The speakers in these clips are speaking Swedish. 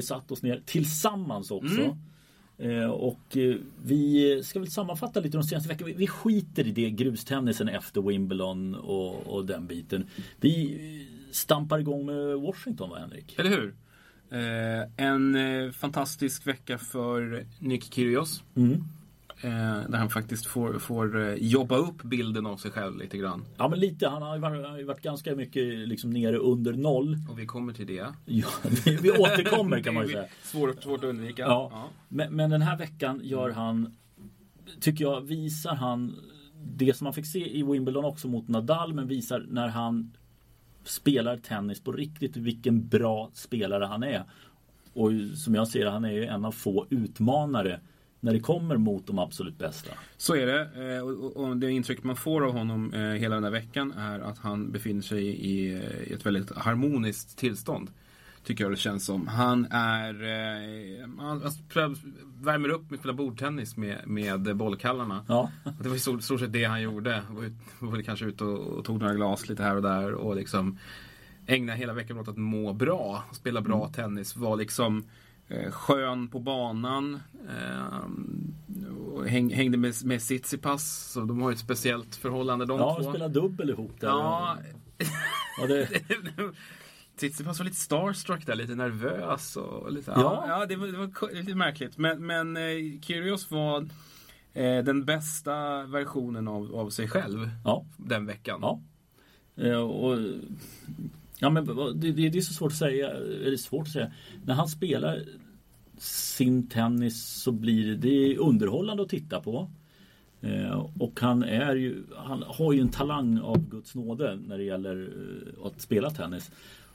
vi satt oss ner tillsammans också. Mm. Eh, och eh, vi ska väl sammanfatta lite de senaste veckorna. Vi, skiter i det grustennisen efter Wimbledon och, och den biten. Vi stampar igång med Washington va Henrik? Eller hur? Eh, en eh, fantastisk vecka för Nick Kyrgios. Mm. Eh, där han faktiskt får, får eh, jobba upp bilden av sig själv lite grann. Ja men lite, han har ju varit, har ju varit ganska mycket liksom nere under noll. Och vi kommer till det. Ja, vi, återkommer kan man ju säga. Svårt, svårt att undvika. Ja. Men, men den här veckan gör han, tycker jag, visar han det som man fick se i Wimbledon också mot Nadal, men visar när han spelar tennis på riktigt vilken bra spelare han är. Och som jag ser han är ju en av få utmanare när det kommer mot de absolut bästa. Så är det. Eh, och, det intryck man får av honom eh, hela den här veckan är att han befinner sig i, eh, ett väldigt harmoniskt tillstånd. Tycker jag det känns som. Han är... Han han värmer upp med att spela bordtennis med, med bollkallarna. Ja, Det var i stort sett det han gjorde. Ut, var kanske ute och, tog några glas lite här och där och liksom ägnade hela veckan åt att må bra. Spela bra tennis. Var liksom skön på banan. Eh, hängde med, med Tsitsipas. Så de har ju ett speciellt förhållande de ja två. spela dubbel ihop där. Ja, Ja, det, Tsitsipas var lite starstruck där, lite nervös och lite... Ja. Ja, ja det, var, det var lite märkligt. Men, men eh, Kyrgios var eh, den bästa versionen av, av sig själv ja. den veckan. Ja. Eh, och, ja men det, det, det är så svårt att säga. Eller svårt att säga. När han spelar sin tennis så blir det, det är underhållande att titta på. Eh, och han är ju, han har ju en talang av Guds nåde när det gäller eh, att spela tennis.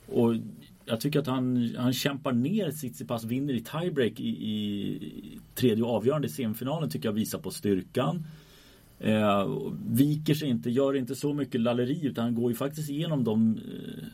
Och jag tycker att han, han kämpar ner Tsitsipas, vinner i tiebreak i, i tredje och avgörande semifinalen tycker jag visar på styrkan. Eh, viker sig inte, gör inte så mycket lalleri utan han går ju faktiskt igenom de eh,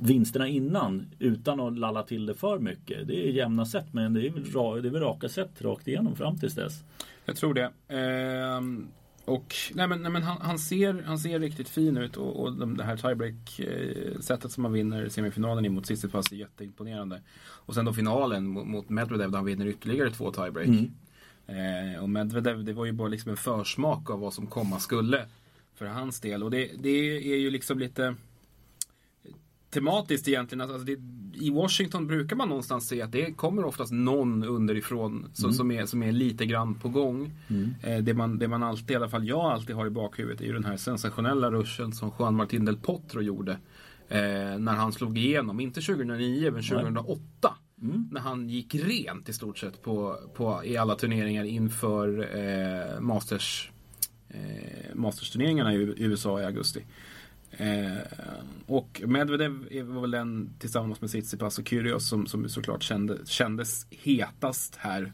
vinsterna innan utan att lalla till det för mycket. Det är jämna sätt men det är väl, det är väl raka sätt rakt igenom fram tills dess. Jag tror det. Ehm, och nej men, nej men han, han, ser, han ser riktigt fin ut och, och de, det här tiebreak-sättet som han vinner semifinalen emot Tsitsipas är jätteimponerande. Och sen då finalen mot, mot Medvedev där han vinner ytterligare två tiebreak. Eh, och Medvedev, det var ju bara liksom en försmak av vad som komma skulle för hans del. Och det, det är ju liksom lite tematiskt egentligen. Alltså det, I Washington brukar man någonstans se att det kommer oftast någon underifrån så, som, är, som är lite grann på gång. Eh, det, man, det man alltid, i alla fall jag alltid har i bakhuvudet är ju den här sensationella ruschen som Juan Martín del Potro gjorde. Eh, när han slog igenom, inte 2009 men 2008. När han gick rent i stort sett på, på, i alla turneringar inför eh, Masters eh, Masters-turneringarna i USA i augusti. Eh, och Medvedev var väl den tillsammans med Tsitsipas och Kyrgios som, som såklart kände, kändes hetast här.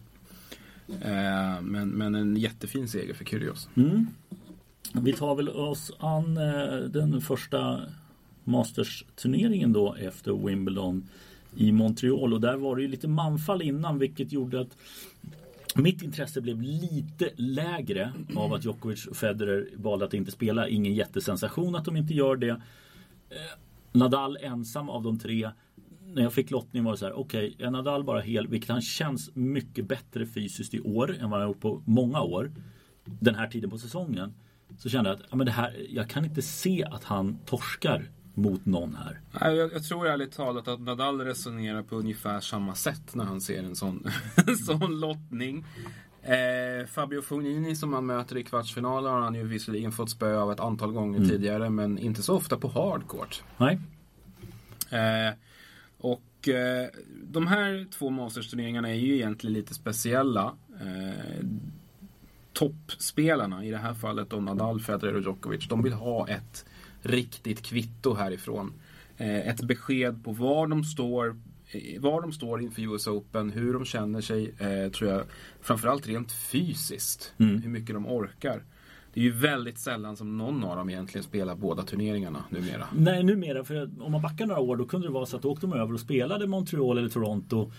Eh, men, men en jättefin seger för Kyrgios. Mm. Vi tar väl oss an eh, den första Masters-turneringen då efter Wimbledon i Montreal och där var det ju lite manfall innan vilket gjorde att mitt intresse blev lite lägre av att Djokovic och Federer valde att inte spela. Ingen jättesensation att de inte gör det. Eh, Nadal ensam av de tre. När jag fick lottning var det så här, okej, är Nadal bara hel, vilket han känns mycket bättre fysiskt i år än vad han har gjort på många år. Den här tiden på säsongen. Så kände jag att ja, men det här, jag kan inte se att han torskar mot någon här. Jag, jag tror ärligt talat att Nadal resonerar på ungefär samma sätt när han ser en sån, en sån lottning. Eh, Fabio Fognini som han möter i kvartsfinalen har han ju visserligen fått spö av ett antal gånger tidigare men inte så ofta på hardcourt. Nej, Eh, och eh, de här två Masters-turneringarna är ju egentligen lite speciella. Eh, toppspelarna, i det här fallet då Nadal, Federer och Djokovic, de vill ha ett riktigt kvitto härifrån. Eh, ett besked på var de står eh, var de står inför US Open, hur de känner sig, eh, tror jag, framförallt rent fysiskt. Hur mycket de orkar. Det är ju väldigt sällan som någon av dem egentligen spelar båda turneringarna numera. Nej numera, för om man backar några år då kunde det vara så att då åkte de över och spelade Montreal eller Toronto.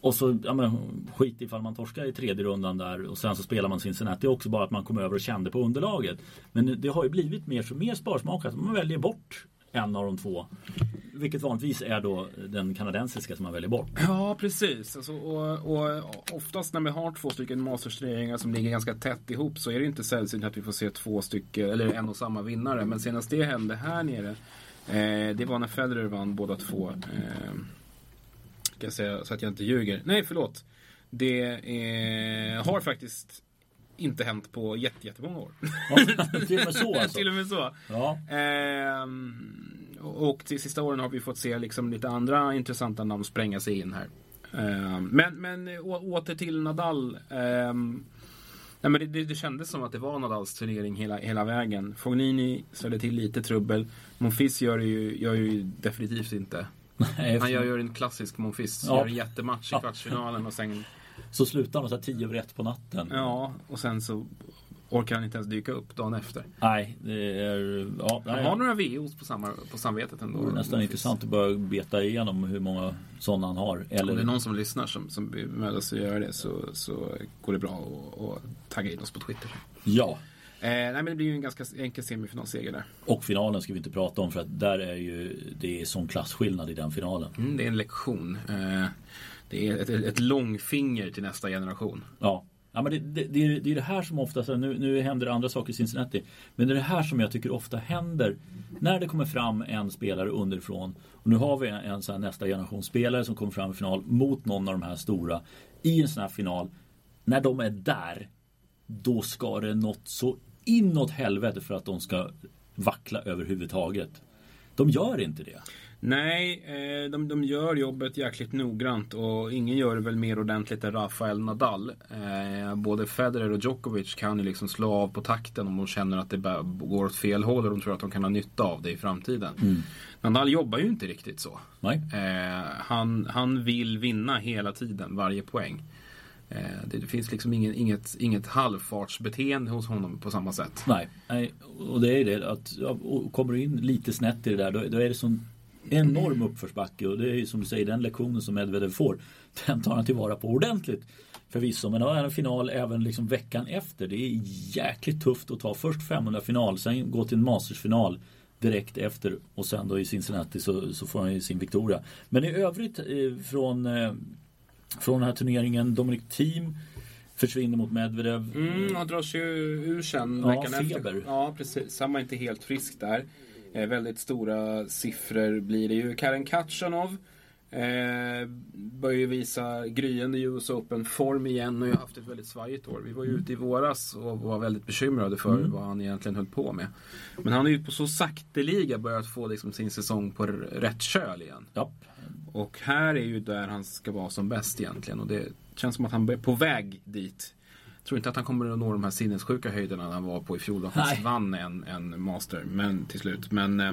Och så, ja men skit ifall man torskar i tredje rundan där och sen så spelar man Cincinnati. Det är också bara att man kom över och kände på underlaget. Men det har ju blivit mer så mer sparsmakat. Man väljer bort en av de två. Vilket vanligtvis är då den kanadensiska som man väljer bort. Ja, precis. Alltså, och, och oftast när vi har två stycken mastersturneringar som ligger ganska tätt ihop så är det inte sällsynt att vi får se två stycken, eller en och samma vinnare. Men senast det hände här nere, eh, det var när Federer vann båda två. Eh, ska jag säga så att jag inte ljuger. Nej, förlåt. Det eh, har faktiskt inte hänt på jättemånga år. Ja, till och med så alltså. till och med så. Ja. Ehm, och till sista åren har vi fått se liksom lite andra intressanta namn spränga sig in här. Ehm, men, men å, åter till Nadal. Ehm, nej, men det, det, det kändes som att det var Nadals turnering hela, hela vägen. Fognini ställde till lite trubbel. Monfils gör det ju, gör ju definitivt inte. Nej, Han gör ju en klassisk Monfils. Ja. Gör en jättematch i kvartsfinalen och sen Så slutar de så här tio över ett på natten. Ja, och sen så orkar han inte ens dyka upp dagen efter. Nej, det är... Ja, Han har några VOs på, samma, på samvetet ändå. det är nästan intressant att börja beta igenom hur många sådana han har. Om det är Eller, någon som lyssnar som, som bemödar sig att göra det så, så går det bra att att tagga in oss på Twitter. ja. Eh, nej men det blir ju en ganska enkel semifinalseger där. Och finalen ska vi inte prata om för att där är ju det är sån klasskillnad i den finalen. Mm, det är en lektion. Eh, det är ett, ett långfinger till nästa generation. Ja. Ja, men det, det, det, är, det är det här som ofta, nu, nu händer det andra saker i Cincinnati. Men det är det här som jag tycker ofta händer när det kommer fram en spelare underifrån. Och nu har vi en, en sån här nästa generation spelare som kommer fram i final mot någon av de här stora i en sån här final. När de är där, då ska det något så inåt helvete för att de ska vackla överhuvudtaget. De gör inte det. Nej, eh, de, de gör jobbet jäkligt noggrant och ingen gör det väl mer ordentligt än Rafael Nadal. Eh, både Federer och Djokovic kan ju liksom slå av på takten om de känner att det går åt fel håll och de tror att de kan ha nytta av det i framtiden. Nadal jobbar ju inte riktigt så. Nej. Eh, han, han vill vinna hela tiden, varje poäng. Eh, det, finns liksom ingen, inget, inget halvfartsbeteende hos honom på samma sätt. Nej, nej, och det är det att kommer du in lite snett i det där då, då är det sån enorm uppförsbacke och det är ju som du säger den lektionen som Medvedev får den tar han tillvara på ordentligt. Förvisso, men har en final även liksom veckan efter. Det är jäkligt tufft att ta först 500 final, sen gå till en mastersfinal direkt efter och sen då i Cincinnati så, så får han ju sin Victoria. Men i övrigt eh, från, eh, från den här turneringen, Dominic Thiem försvinner mot Medvedev. Mm, han dras ju ur sen Ja, veckan feber. efter. Ja, precis. Han var inte helt frisk där. Eh, väldigt stora siffror blir det ju. Karen Katjanov eh, börjar ju visa gryende US Open-form igen och har haft ett väldigt svajigt år. Vi var ju ute i våras och var väldigt bekymrade för Mm. vad han egentligen höll på med. Men han har ju på så sakteliga börjat få liksom sin säsong på rätt köl igen. Ja, Och här är ju där han ska vara som bäst egentligen. Och det känns som att han är på väg dit. Jag tror inte att han kommer att nå de här sinnessjuka höjderna han var på i fjol. Han vann en, en master men, till slut. Men eh,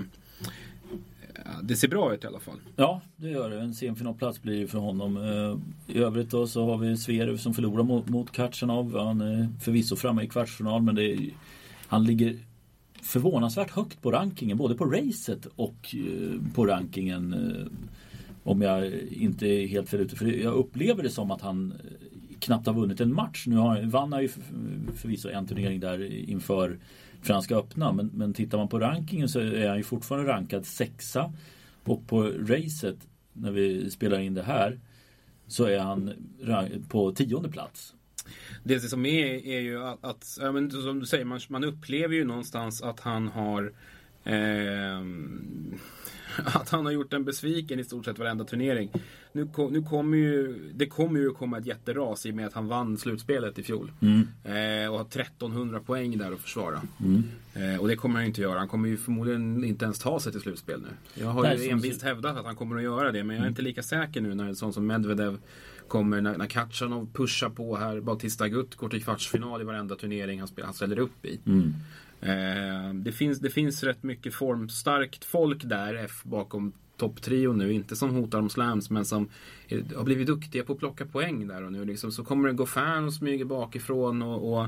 det ser bra ut i alla fall. Ja, det gör det. En semifinalplats blir det för honom. Eh, I övrigt då så har vi Zverev som förlorar mot, mot Katjanov. Han är förvisso framme i kvartsfinal men det är, han ligger förvånansvärt högt på rankingen. Både på racet och eh, på rankingen. Eh, om jag inte är helt fel ute. För jag upplever det som att han knappt har vunnit en match. Nu har, vann han ju förvisso en turnering där inför Franska öppna. Men, men tittar man på rankingen så är han ju fortfarande rankad sexa. Och på racet, när vi spelar in det här, så är han på tionde plats. Det som är, är ju att, att ja, men som du säger, man, man upplever ju någonstans att han har eh, att han har gjort en besviken i stort sett varenda turnering. Nu, kom, nu kommer ju, det kommer ju komma ett jätteras i och med att han vann slutspelet i fjol. Eh, och har 1300 poäng där att försvara. Eh, och det kommer han ju inte göra. Han kommer ju förmodligen inte ens ta sig till slutspel nu. Jag har Nej, ju som- envist hävdat att han kommer att göra det. Men jag är inte lika säker nu när en sån som Medvedev kommer. När, när Katjanov pushar på här. Bautista Gutt går till kvartsfinal i varenda turnering han, spel, han ställer upp i. Eh, det, finns, det finns rätt mycket formstarkt folk där bakom topptrion nu. Inte som hotar om slams men som har blivit duktiga på att plocka poäng där och nu. Liksom, så kommer det gå fan och smyger bakifrån och, och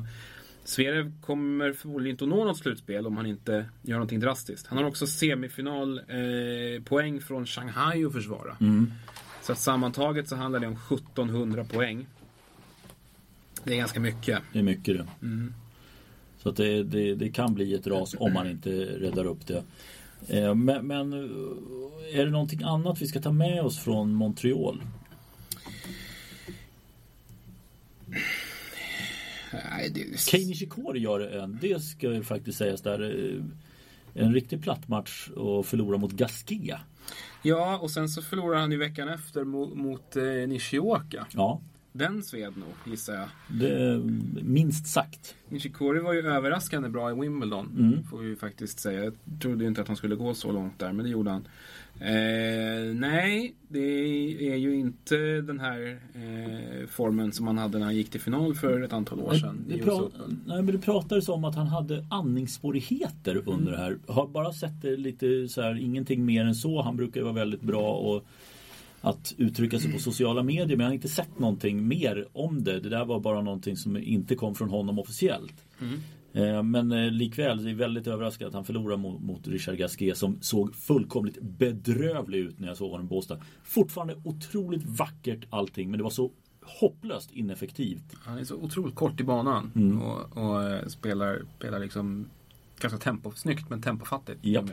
Zverev kommer förmodligen inte att nå något slutspel om han inte gör någonting drastiskt. Han har också semifinal eh, poäng från Shanghai att försvara. Så att sammantaget så handlar det om 1700 poäng. Det är ganska mycket. Det är mycket det. Så att det, det, det kan bli ett ras om man inte räddar upp det. Eh, men, men är det någonting annat vi ska ta med oss från Montreal? Nej, det... Kei Nishikori gör en, det ska ju faktiskt sägas där, eh, en riktig plattmatch och förlora mot Gasquet. Ja, och sen så förlorar han ju veckan efter mot, mot eh, Nishioka. Ja, Den sved nog, gissar jag. det, minst sagt. Nishikori var ju överraskande bra i Wimbledon. Mm. Får vi ju faktiskt säga. Jag trodde ju inte att han skulle gå så långt där, men det gjorde han. Eh, nej, det är ju inte den här eh, formen som han hade när han gick till final för ett antal år sedan. Det, pra- nej, men det pratades om att han hade andningssvårigheter Mm. under det här. Har bara sett det lite så här, ingenting mer än så. Han brukar ju vara väldigt bra och att uttrycka sig på sociala medier men jag har inte sett någonting mer om det. Det där var bara någonting som inte kom från honom officiellt. Mm. Eh, Men eh, likväl, det är väldigt överraskande att han förlorar mot, Richard Gasquet som såg fullkomligt bedrövlig ut när jag såg honom i Båstad. Fortfarande otroligt vackert allting men det var så hopplöst ineffektivt. Han är så otroligt kort i banan Mm. och, och eh, spelar, spelar liksom ganska tempo, snyggt men tempofattigt. Japp.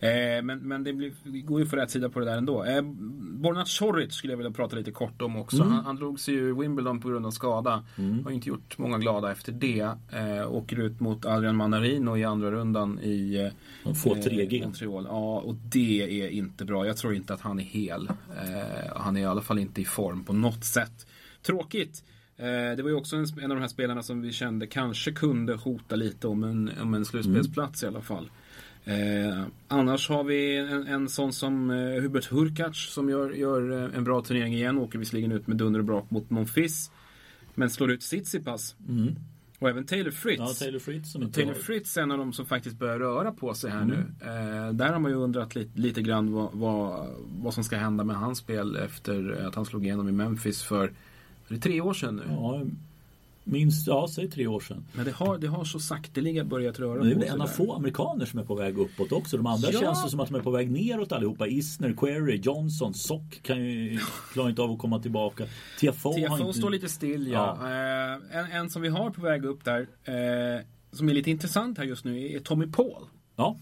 Eh, men men det, blir, går ju för rätt sida på det där ändå. Eh, Bornat Choric skulle jag vilja prata lite kort om också. Mm. Han, han drog sig ur Wimbledon på grund av skada. Mm. Har inte gjort många glada efter det. Eh, åker ut mot Adrian Manarino i andra rundan i eh, De får eh, 3G. Montreal. Ja, och det är inte bra. Jag tror inte att han är hel. Eh, han är i alla fall inte i form på något sätt. Tråkigt. Eh, det var ju också en, en av de här spelarna som vi kände kanske kunde hota lite om en, om en slutspelsplats i alla fall. Eh, annars har vi en, en sån som eh, Hubert Hurkacz som gör, gör eh, en bra turnering igen. Åker visserligen ut med dunder och brak mot Monfils. Men slår ut Tsitsipas. Mm. Och även Taylor Fritz. Ja, Taylor Fritz som Taylor har- Fritz är en av de som faktiskt börjar röra på sig här Mm. nu. Eh, där har man ju undrat lite, lite grann vad, vad, vad som ska hända med hans spel efter att han slog igenom i Memphis för, det tre år sedan nu. Ja, minst, ja, säg tre år sedan. Men det har, det har så sakteliga börjat röra Men det är på sig en av få amerikaner som är på väg uppåt också. De andra Ja. känns det som att de är på väg neråt allihopa. Isner, Query, Johnson, Sock kan ju, klarar inte av att komma tillbaka. TFO, TFO inte... står lite still ja. Eh, en, en som vi har på väg upp där, eh, som är lite intressant här just nu, är Tommy Paul. Ja,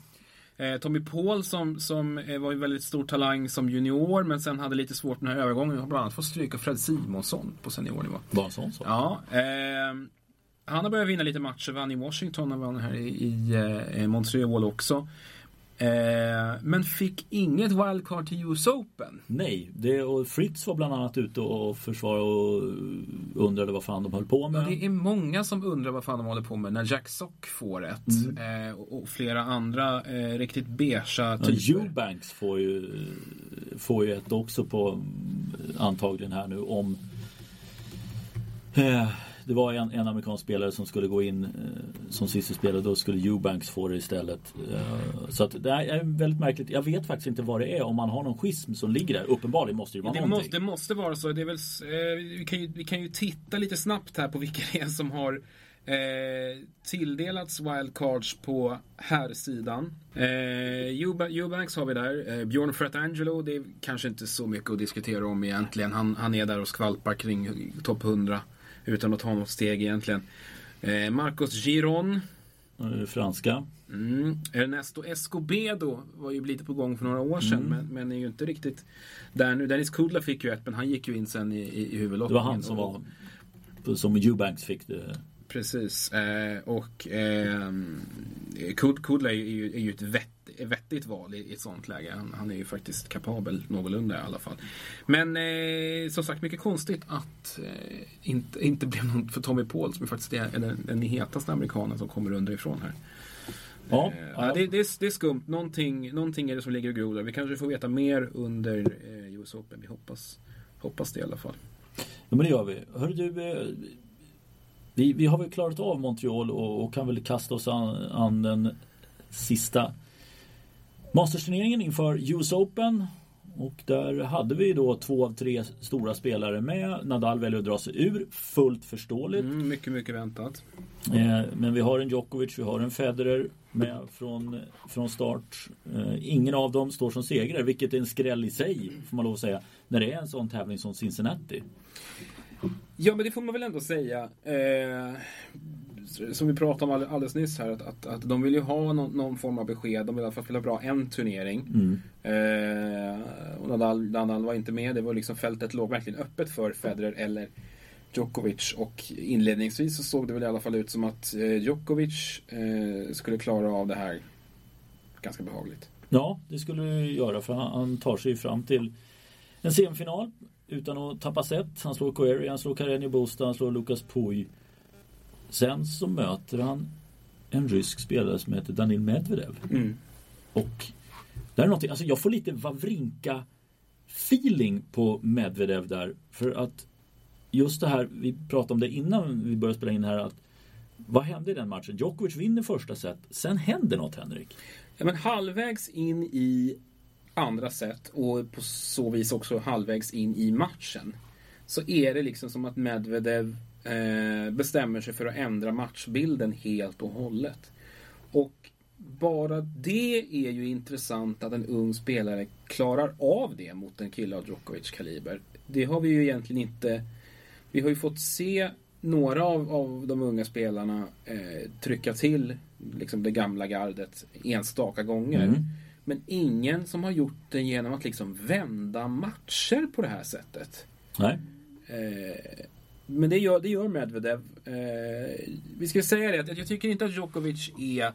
Tommy Paul som, som eh, var en väldigt stor talang som junior men sen hade lite svårt med den här övergången. Har bland annat fått stryka Fred Simonsson på seniornivå. sån sak. Ja, ehm, han har börjat vinna lite matcher. Vann i Washington och vann här i, i eh, Montreal också. Eh, men fick inget wildcard till US Open. Nej, det, och Fritz var bland annat ute och försvarade och undrade vad fan de höll på med. Det är många som undrar vad fan de håller på med när Jack Sock får ett. Mm. Eh, och, och flera andra eh, riktigt beiga Ja, typer. Eubanks får ju, får ju ett också på antagligen här nu om eh, det var en, en amerikansk spelare som skulle gå in eh, som sista spelare. Då skulle Eubanks få det istället. Eh, så att det är väldigt märkligt. Jag vet faktiskt inte vad det är. Om man har någon schism som ligger där. Uppenbarligen måste det vara Det någonting. måste, det måste vara så. Det är väl, eh, vi, kan ju, vi kan ju titta lite snabbt här på vilka det är som har eh, tilldelats wildcards på här sidan. Eh, Euba- Eubanks har vi där. Eh, Bjorn Fratangelo, det är kanske inte så mycket att diskutera om egentligen. Han, han är där och skvalpar kring topp 100 utan att ta något steg egentligen. Eh, Marcos Giron. Franska. Mm. Ernesto Escobedo var ju lite på gång för några år sedan men, men är ju inte riktigt där nu. Dennis Kudla fick ju ett men han gick ju in sen i, i, i Det huvudlottningen. var han som var som Eubanks fick det. Precis. Eh, och eh, Kud, Kudla är ju, är ju ett vett, ett vettigt val i, ett sånt läge. Han, han är ju faktiskt kapabel någorlunda i alla fall. Men eh, som sagt mycket konstigt att eh, inte, inte blev någon för Tommy Paul som faktiskt är den, den hetaste amerikanen som kommer underifrån här. Ja, Eh, ja. ja, det, det, är, det är skumt. Någonting, någonting är det som ligger och grodar. Vi kanske får veta mer under eh, US Open. Vi hoppas, hoppas det i alla fall. Ja men det gör vi. Hör du, eh, vi, vi har väl klarat av Montreal och, och kan väl kasta oss an, an den sista Masters-turneringen inför US Open. Och där hade vi då två av tre stora spelare med. Nadal väljer att dra sig ur, fullt förståeligt. Mm, mycket, mycket väntat. Eh, Men vi har en Djokovic, vi har en Federer med från, från start. Eh, Ingen av dem står som segrare, vilket är en skräll i sig, får man lov att säga. När det är en sån tävling som Cincinnati. Ja, men det får man väl ändå säga. Eh, som vi pratade om alldeles nyss här, att, att, att de vill ju ha någon, någon, form av besked. De vill i alla fall spela bra en turnering. Mm. Eh, och Nadal, Nadal var inte med. Det var liksom fältet låg verkligen öppet för Federer eller Djokovic. Och inledningsvis så såg det väl i alla fall ut som att eh, Djokovic eh, skulle klara av det här ganska behagligt. Ja, det skulle det göra för han, han tar sig fram till en semifinal utan att tappa set. Han slår Query, han slår Carreño Busta, han slår Lukas Puy. Sen så möter han en rysk spelare som heter Danil Medvedev. Mm. Och det är någonting, alltså jag får lite Wawrinka feeling på Medvedev där. För att just det här, vi pratade om det innan vi började spela in här. att Vad hände i den matchen? Djokovic vinner första set. Sen händer något Henrik. Ja, men halvvägs in i andra set och på så vis också halvvägs in i matchen. Så är det liksom som att Medvedev eh, bestämmer sig för att ändra matchbilden helt och hållet. Och bara det är ju intressant att en ung spelare klarar av det mot en kille av Djokovic kaliber. Det har vi ju egentligen inte... Vi har ju fått se några av, av de unga spelarna eh, trycka till liksom det gamla gardet enstaka gånger. Mm. Men ingen som har gjort det genom att liksom vända matcher på det här sättet. Nej. Eh, men det gör, det gör Medvedev. Eh, vi ska säga det, att jag tycker inte att Djokovic är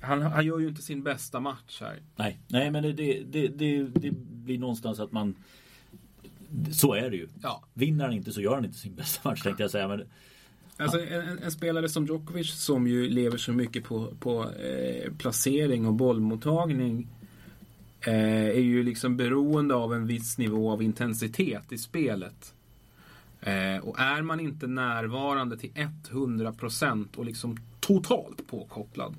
han, han gör ju inte sin bästa match här. Nej, nej men det, det, det, det blir någonstans att man Så är det ju. Ja. Vinner han inte så gör han inte sin bästa match tänkte jag säga. Men, Alltså en, en, spelare som Djokovic som ju lever så mycket på, på eh, placering och bollmottagning eh, är ju liksom beroende av en viss nivå av intensitet i spelet. Eh, och är man inte närvarande till 100% och liksom totalt påkopplad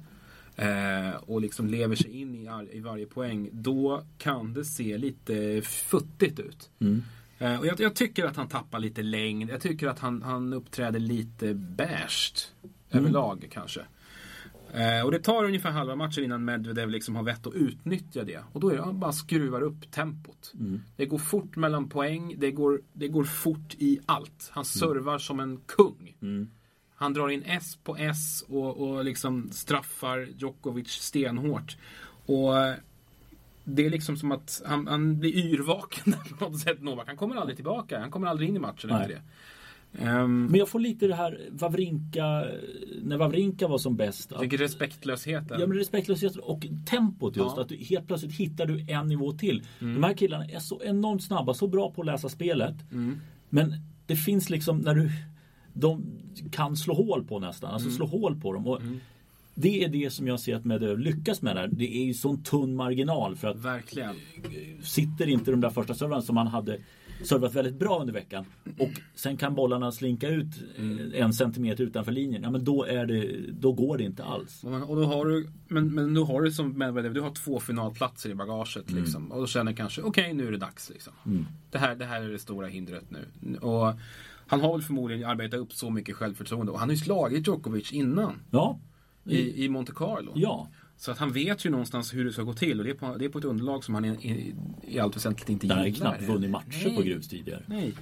eh, och liksom lever sig in i, i varje poäng, då kan det se lite futtigt ut. Mm. Eh, och jag, jag, tycker att han tappar lite längd. Jag tycker att han, han uppträder lite bärst mm. överlag kanske. Eh, och det tar ungefär halva matchen innan Medvedev liksom har vett att utnyttja det. Och då är det han bara skruvar upp tempot. Mm. Det går fort mellan poäng, det går, det går fort i allt. Han mm. servar mm. som en kung. Mm. Han drar in S på S och, och liksom straffar Djokovic stenhårt. Och det är liksom som att han, han blir yrvaken på något sätt. Novak. Han kommer aldrig tillbaka. Han kommer aldrig in i matchen Nej. efter det. Um, men jag får lite det här Wawrinka När Wawrinka var som bäst att, Respektlösheten Ja men respektlösheten och tempot just ja. att du helt plötsligt hittar du en nivå till mm. De här killarna är så enormt snabba, så bra på att läsa spelet mm. Men det finns liksom när du De kan slå hål på nästan, alltså mm. slå hål på dem och mm. Det är det som jag ser att Medvedev lyckas med där. Det är ju sån tunn marginal för att Verkligen. Sitter inte de där första servrarna som man hade servat väldigt bra under veckan och sen kan bollarna slinka ut mm. en centimeter utanför linjen. Ja men då, är det, då går det inte alls. Och då har du, men, men då har du som Medvedev, du har två finalplatser i bagaget. Mm. Liksom, och då känner kanske, okej okay, nu är det dags. Liksom. Mm. Det, här, det här är det stora hindret nu. Och han har väl förmodligen arbetat upp så mycket självförtroende och han har ju slagit Djokovic innan. Ja. I, i Monte Carlo. Ja. Så att han vet ju någonstans hur det ska gå till och det är på, det är på ett underlag som han i, i, i allt väsentligt inte gillar. Han har knappt vunnit matcher Nej. på grus tidigare. Nej.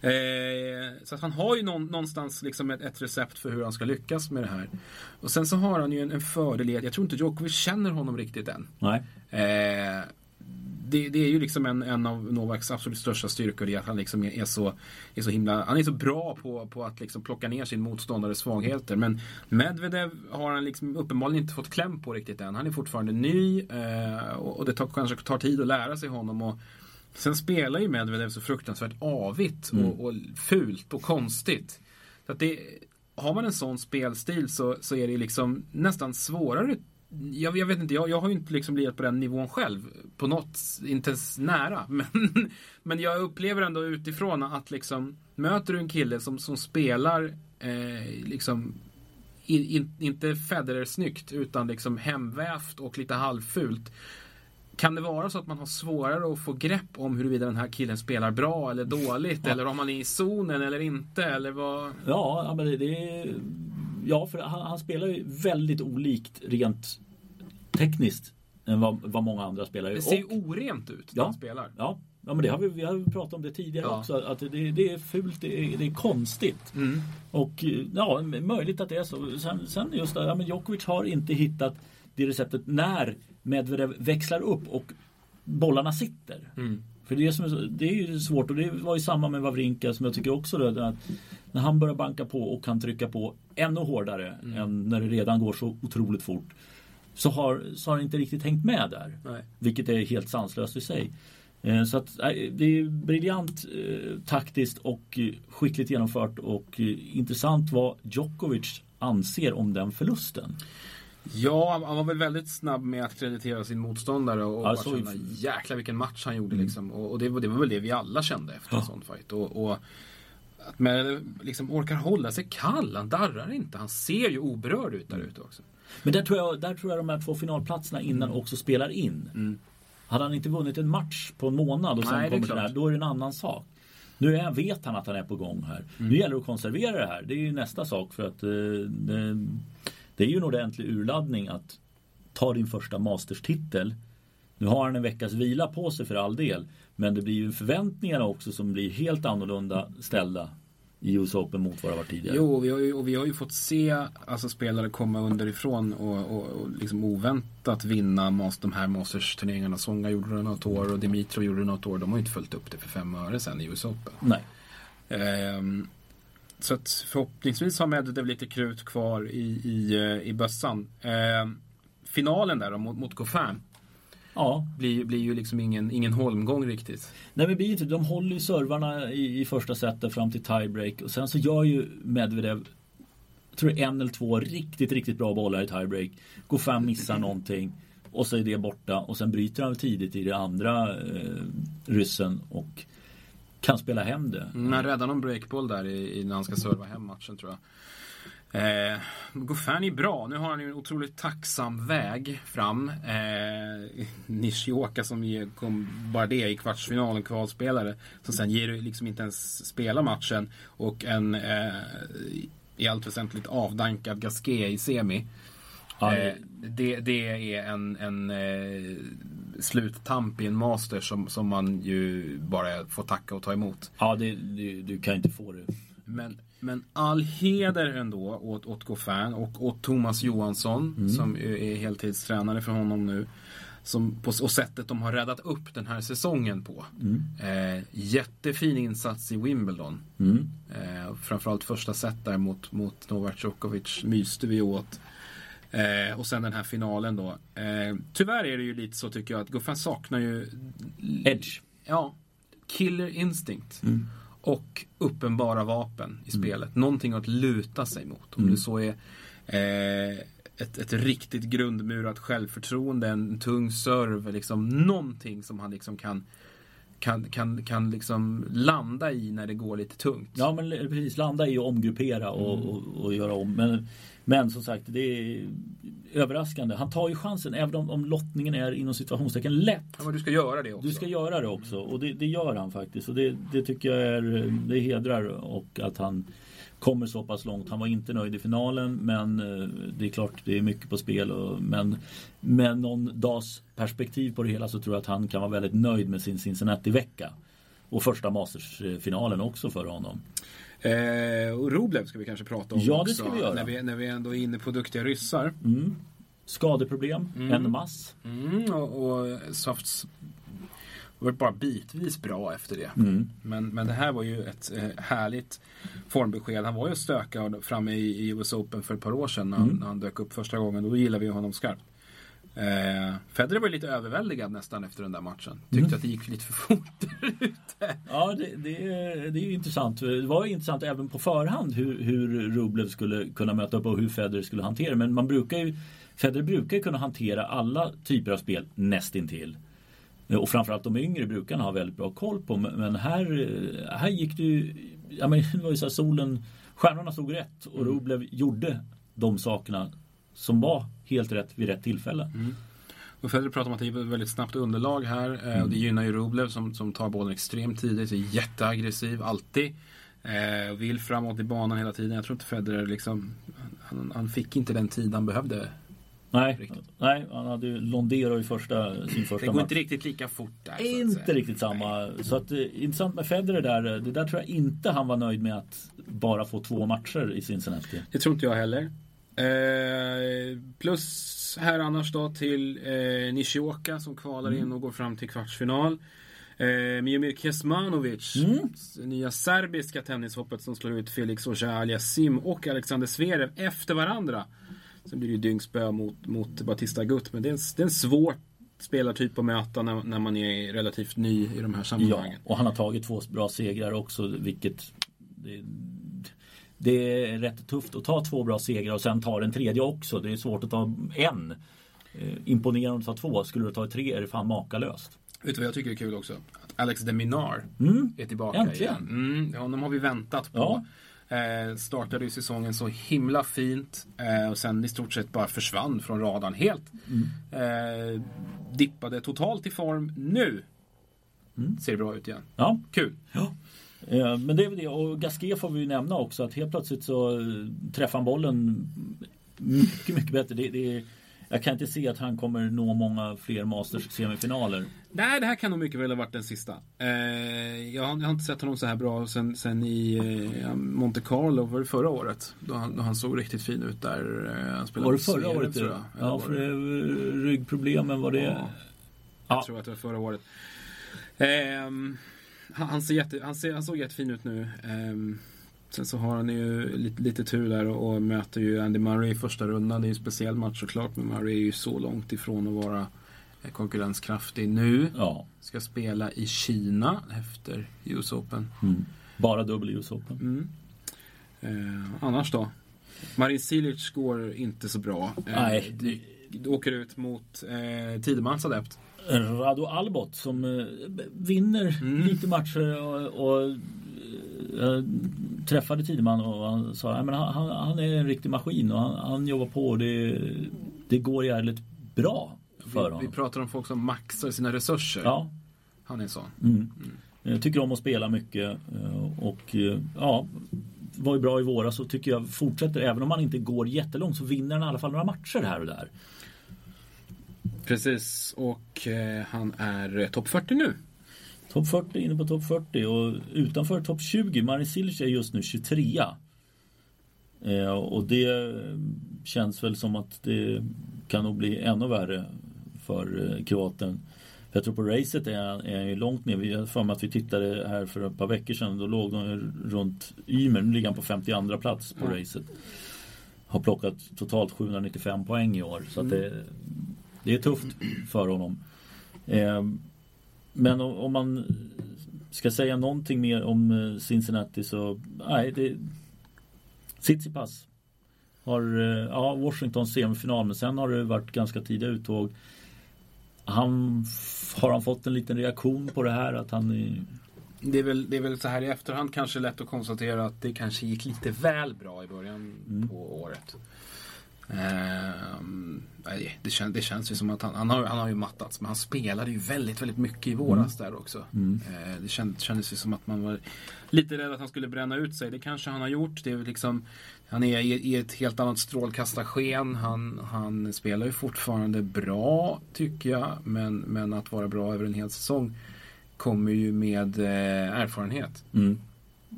Eh, så att han har ju någon, någonstans liksom ett, ett, recept för hur han ska lyckas med det här. Och sen så har han ju en, en fördel i att jag tror inte Djokovic känner honom riktigt än. Nej. Eh, det, det, är ju liksom en, en av Novaks absolut största styrkor är att han liksom är, är, så, är så himla, han är så bra på, på att liksom plocka ner sin motståndares svagheter. Men Medvedev har han liksom uppenbarligen inte fått kläm på riktigt än. Han är fortfarande ny eh, och, och, det tar, kanske tar tid att lära sig honom. Och, sen spelar ju Medvedev så fruktansvärt avigt och, mm. och fult och konstigt. Så att det, har man en sån spelstil så, så är det liksom nästan svårare jag, jag, vet inte, jag, jag har ju inte liksom blivit på den nivån själv. På något, inte ens nära. Men, men jag upplever ändå utifrån att liksom möter du en kille som, som spelar eh, liksom in, in, inte Federer snyggt utan liksom hemvävt och lite halvfult. Kan det vara så att man har svårare att få grepp om huruvida den här killen spelar bra eller dåligt? Ja. Eller om han är i zonen eller inte? Eller vad? Ja, men det, det Ja, för han, han, spelar ju väldigt olikt rent tekniskt än vad, vad många andra spelar. Det ser ju orent ut när ja, han spelar. Ja, Ja men det har vi, vi har pratat om det tidigare Ja. också. Att det, det är fult, det är, det är konstigt. Mm. Och ja, möjligt att det är så. Sen, sen just det, ja, men Djokovic har inte hittat det receptet när Medvedev växlar upp och bollarna sitter. Mm. För det är, som det är ju svårt och det var ju samma med Wawrinka som jag tycker också då, att när han börjar banka på och kan trycka på ännu hårdare än när det redan går så otroligt fort. Så har, så har det inte riktigt hängt med där. Nej. Vilket är helt sanslöst i sig. Eh, Så att, det är briljant eh, taktiskt och eh, skickligt genomfört och intressant vad Djokovic anser om den förlusten. Ja, han- var väl väldigt snabb med att kreditera sin motståndare och Ja, bara känna jäklar vilken match han gjorde liksom. Och, och det, var- det var väl det vi alla kände efter en Ja. sån fight. Och, och att man liksom orkar hålla sig kall, han darrar inte. Han ser ju oberörd ut där ute också. Men där tror, jag, där tror jag de här två finalplatserna innan också spelar in. Mm. Hade han inte vunnit en match på en månad och sen Nej, det kommer det klart. här, då är det en annan sak. Nu är, vet han att han är på gång här. Mm. Nu gäller det att konservera det här. Det är ju nästa sak för att eh, det, det är ju en ordentlig urladdning att ta din första Masters-titel. Nu har han en veckas vila på sig för all del. Men det blir ju förväntningarna också som blir helt annorlunda ställda i US Open mot vad det var tidigare. Jo, vi har ju, och vi har ju fått se alltså, spelare komma underifrån och, och, och liksom oväntat vinna mas, de här Masters-turneringarna. Songa gjorde det något år och Dimitrov gjorde det något år. De har ju inte följt upp det för fem öre sen i US Open. Nej. Ehm, så att förhoppningsvis har Medvedev lite krut kvar i, i, eh, i bössan. Ehm, finalen där då, mot, mot Goffin Ja, blir, blir ju liksom ingen, ingen holmgång riktigt. Nej men blir inte, de håller ju servarna i, i första setet fram till tiebreak och sen så gör ju Medvedev jag tror är en eller två riktigt, riktigt bra bollar i tiebreak. Fram, missar någonting och så är det borta och sen bryter han tidigt i det andra eh, ryssen och kan spela hem det. Mm, han räddar någon breakball där i, i när han ska serva hem matchen tror jag. Eh, Goffin är bra. Nu har han ju en otroligt tacksam väg fram. Eh, Nishioka som kom bara det i kvartsfinalen, kvalspelare. Som sen ger liksom inte ens spela matchen. Och en eh, i allt väsentligt avdankad Gasquet i semi. Ja, Eh, det, det är en, en eh, sluttamp i en master som, som man ju bara får tacka och ta emot. ja det, det, du kan inte få det. Men, men all heder ändå åt, åt Goffin och åt Thomas Johansson som ju är heltidstränare för honom nu. Som på, och sättet de har räddat upp den här säsongen på. Eh, jättefin insats i Wimbledon. Mm. Eh, framförallt första set där mot, mot Novak Djokovic myste vi åt. Eh, och sen den här finalen då. Eh, tyvärr är det ju lite så tycker jag att Goffin saknar ju Edge. Ja, killer instinct. Och uppenbara vapen i spelet. Någonting att luta sig mot. Om det så är eh, ett, ett riktigt grundmurat självförtroende, en tung serve, liksom någonting som han liksom kan kan, kan, kan liksom landa i när det går lite tungt. Ja men precis, landa i och omgruppera och, och, och göra om. Men, men som sagt, det är överraskande. Han tar ju chansen även om, om lottningen är inom situationstecken lätt. Ja, men du ska göra det också. Du ska göra det också och det, det gör han faktiskt. Och det, det tycker jag är, det hedrar och att han kommer så pass långt. Han var inte nöjd i finalen men eh, det är klart det är mycket på spel. Och, men med någon dags perspektiv på det hela så tror jag att han kan vara väldigt nöjd med sin Cincinnati-vecka. Och första Masters-finalen också för honom. Eh, och Rublev ska vi kanske prata om Ja, det också. ska vi göra. När vi, när vi ändå är inne på duktiga ryssar. Mm. Skadeproblem, en mass. Mm, och, och Softs var bara bitvis bra efter det. Mm. Men, men det här var ju ett eh, härligt formbesked. Han var ju stökad framme i, i US Open för ett par år sedan när, Mm. han, när han dök upp första gången. Då gillade vi honom skarpt. Eh, Federer var lite överväldigad nästan efter den där matchen. Tyckte Mm. att det gick lite för fort ute. Ja, det, det, är- det är intressant. Det var intressant även på förhand hur, hur Rublev skulle kunna möta upp och hur Federer skulle hantera Men man brukar ju Federer brukar kunna hantera alla typer av spel nästintill. Och framförallt de yngre brukar han ha väldigt bra koll på. Men här, eh, här gick det ju... Ja, men det var ju så här, solen... Stjärnorna stod rätt och Rublev gjorde de sakerna som var helt rätt vid rätt tillfälle. Och Federer pratar om att det är ett väldigt snabbt underlag här. eh, Mm. Och det gynnar ju Rublev som, som tar bollen extremt tidigt. Är jätteaggressiv alltid. Eh, vill framåt i banan hela tiden. Jag tror inte Federer liksom... Han, han fick inte den tid han behövde Nej, nej han hade ju Londero i första, sin första Det går match. inte riktigt lika fort där. Inte riktigt samma. Så att eh, intressant med Federer där. eh, Det där tror jag inte han var nöjd med att bara få två matcher i Cincinnati. Det tror inte jag heller. Eh, plus här annars då till eh, Nishioka som kvalar in och går fram till kvartsfinal. Eh, Miomir Kesmanovic, s- nya serbiska tennishoppet som slår ut Felix Auger-Aliassime och Alexander Zverev efter varandra. Sen blir det ju dyngspö mot, mot Batista Gutt, men det är en, det är en svår spelartyp att möta när, när man är relativt ny i de här Ja, sammanhangen. och han har tagit två bra segrar också, vilket det, det är rätt tufft att ta två bra segrar och sen ta den tredje också. Det är svårt att ta en. Eh, Imponerande att ta två. Skulle du ta tre är det fan makalöst. Vet du vad jag tycker är kul också? Att Alex de Minar Mm. är tillbaka Äntligen. igen. Mm, honom har vi väntat på. Eh, startade ju säsongen så himla fint eh, och sen i stort sett bara försvann från radarn helt. Eh, dippade totalt i form nu. Ser det bra ut igen. Ja, Kul! Ja. Eh, Men det är väl det. Och Gasquet får vi ju nämna också att helt plötsligt så eh, träffar han bollen mycket, mycket bättre. Det, det är, jag kan inte se att han kommer nå många fler Masters semifinaler. Nej, det här kan nog mycket väl ha varit den sista. Eh, jag, har, jag har inte sett honom så här bra sen, sen i eh, Monte Carlo, var det förra året? Då han, då han såg riktigt fin ut där. Eh, han spelade Var det förra Zverev, året? tror jag. Ja, för det- ryggproblemen var det. Ja. Jag Ja. tror att det var förra året. Ehm, han, han, ser jätte, han, ser, han såg jättefin ut nu. Sen så har han ju lite, lite tur där och, och möter ju Andy Murray i första rundan. Det är ju en speciell match såklart. Men Murray är ju så långt ifrån att vara konkurrenskraftig nu. Ja. Ska spela i Kina efter US Open. Mm. Bara dubbel US Open. Mm. Eh, annars då? Marin Cilic går inte så bra. Eh, Nej, det, Åker ut mot eh, Tidemans adept. Rado Albot som eh, vinner Mm. lite matcher och, och eh, träffade Tideman och han sa att han, han, han är en riktig maskin och han, han jobbar på och det, det går jävligt bra för Vi, vi honom. pratar om folk som maxar sina resurser. Ja, Han är sån. mm. Jag tycker om att spela mycket eh, och eh, ja, var ju bra i våras och tycker jag fortsätter. Även om han inte går jättelångt så vinner han i alla fall några matcher här och där. Precis, och eh, han är topp 40 nu. Topp 40 inne på topp 40 och utanför topp 20. Marin Cilic är just nu 23. Eh, och det känns väl som att det kan nog bli ännu värre för eh, kroaten. Jag tror på racet är han är ju långt ner. Vi har för mig att vi tittade här för ett par veckor sedan. Då låg de runt Ymer. Nu ligger han på 52 plats på Ja. racet. Har plockat totalt 795 poäng i år. Så det, det är tufft för honom. Eh, men om, om man ska säga någonting mer om eh, Cincinnati så nej, det Tsitsipas har eh, ja, Washington semifinal men sen har det varit ganska tidiga uttåg. Han har han fått en liten reaktion på det här att han är, Det är, väl, det är väl så här i efterhand kanske lätt att konstatera att det kanske gick lite väl bra i början Mm. på året. Nej, det, kän, det känns ju som att han, han, har, han har ju mattats men han spelade ju väldigt, väldigt mycket i våras där också. Mm. Eh, det känd, kändes ju som att man var lite rädd att han skulle bränna ut sig. Det kanske han har gjort. Det är liksom, han är i, ett helt annat strålkastarsken. Han, han spelar ju fortfarande bra tycker jag. Men, men att vara bra över en hel säsong kommer ju med eh, erfarenhet. mm,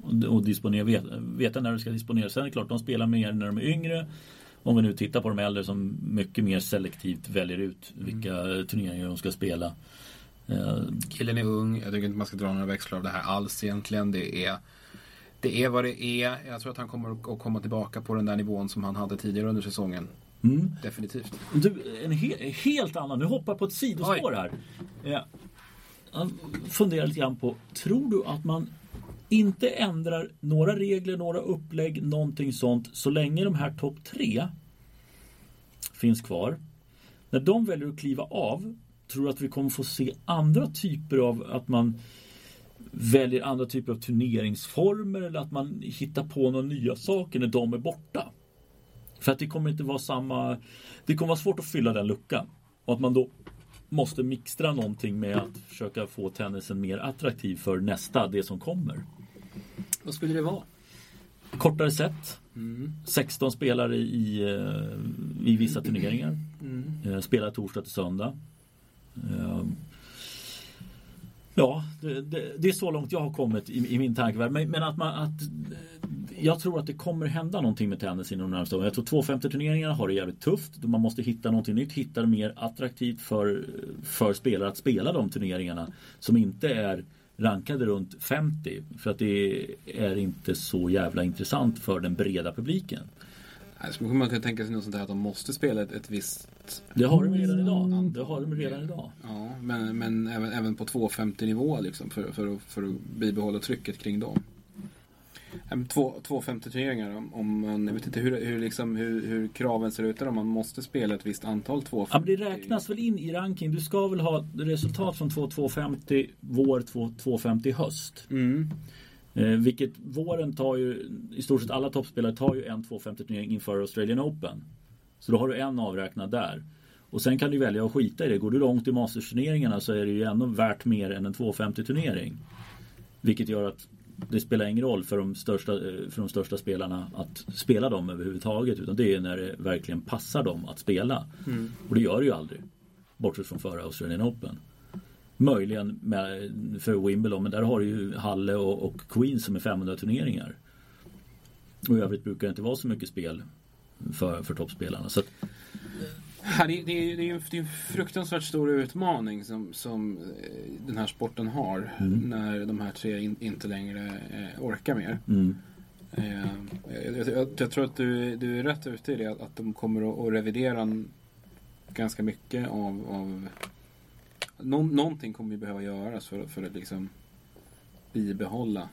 och, och disponera, vet, veta när du ska disponera. Sen är det klart, de spelar mer när de är yngre. Om vi nu tittar på de äldre som mycket mer selektivt väljer ut vilka turneringar de ska spela. Eh, Killen är ung. Jag tycker inte man ska dra några växlar av det här alls egentligen. Det är, det är vad det är. Jag tror att han kommer att komma tillbaka på den där nivån som han hade tidigare under säsongen. mm. Definitivt. Du, en he helt annan. Nu hoppar på ett sidospår Oj. här. Eh, Jag funderar lite grann på, tror du att man inte ändrar några regler, några upplägg, någonting sånt så länge de här topp tre finns kvar. När de väljer att kliva av, tror du att vi kommer få se andra typer av att man väljer andra typer av turneringsformer eller att man hittar på några nya saker när de är borta? För att det kommer inte vara samma Det kommer vara svårt att fylla den luckan. Och att man då måste mixtra någonting med att försöka få tennisen mer attraktiv för nästa, det som kommer. Vad skulle det vara? Kortare set. Mm. 16 spelare i, eh, i vissa turneringar. Eh, spelar torsdag till söndag. Eh, ja, det, det, det, är så långt jag har kommit i, i min tankevärld. Men, men, att man att jag tror att det kommer hända någonting med tennis inom de närmaste åren. Jag tror 250 turneringarna har det jävligt tufft. Man måste hitta någonting nytt, hitta det mer attraktivt för, för spelare att spela de turneringarna som inte är rankade runt 50 för att det är inte så jävla intressant för den breda publiken. skulle man kunna tänka sig något sånt där att de måste spela ett, ett visst... Det har de redan idag. Det har de redan idag. Ja, men, men även, även på 250 nivå liksom för, för, för att bibehålla trycket kring dem. Två, 250 turneringar om, om man, jag vet inte hur, hur, liksom, hur, hur kraven ser ut där om man måste spela ett visst antal 250. Ja, det räknas väl in i ranking. Du ska väl ha resultat från 250 vår, 250 höst. Mm. Eh, vilket våren tar ju, i stort sett alla toppspelare tar ju en 250 turnering inför Australian Open. Så då har du en avräknad där. Och sen kan du välja att skita i det. Går du långt i Masters-turneringarna så är det ju ändå värt mer än en 250 turnering. Vilket gör att det spelar ingen roll för de, största, för de största spelarna att spela dem överhuvudtaget. Utan det är när det verkligen passar dem att spela. Mm. Och det gör det ju aldrig. Bortsett från förra Australian Open. Möjligen med, för Wimbledon men där har du ju Halle och, och Queen som är 500 turneringar. Och i övrigt brukar det inte vara så mycket spel för, för toppspelarna. Så att, Ja, det, det, det, är en, det är en fruktansvärt stor utmaning som, som eh, den här sporten har mm. när de här tre in, inte längre eh, orkar mer. Mm. Eh, jag, jag, jag, tror att du, du är rätt ute i det, att, att de kommer att, att revidera ganska mycket av, av nå, någonting kommer vi behöva göras för, för att liksom bibehålla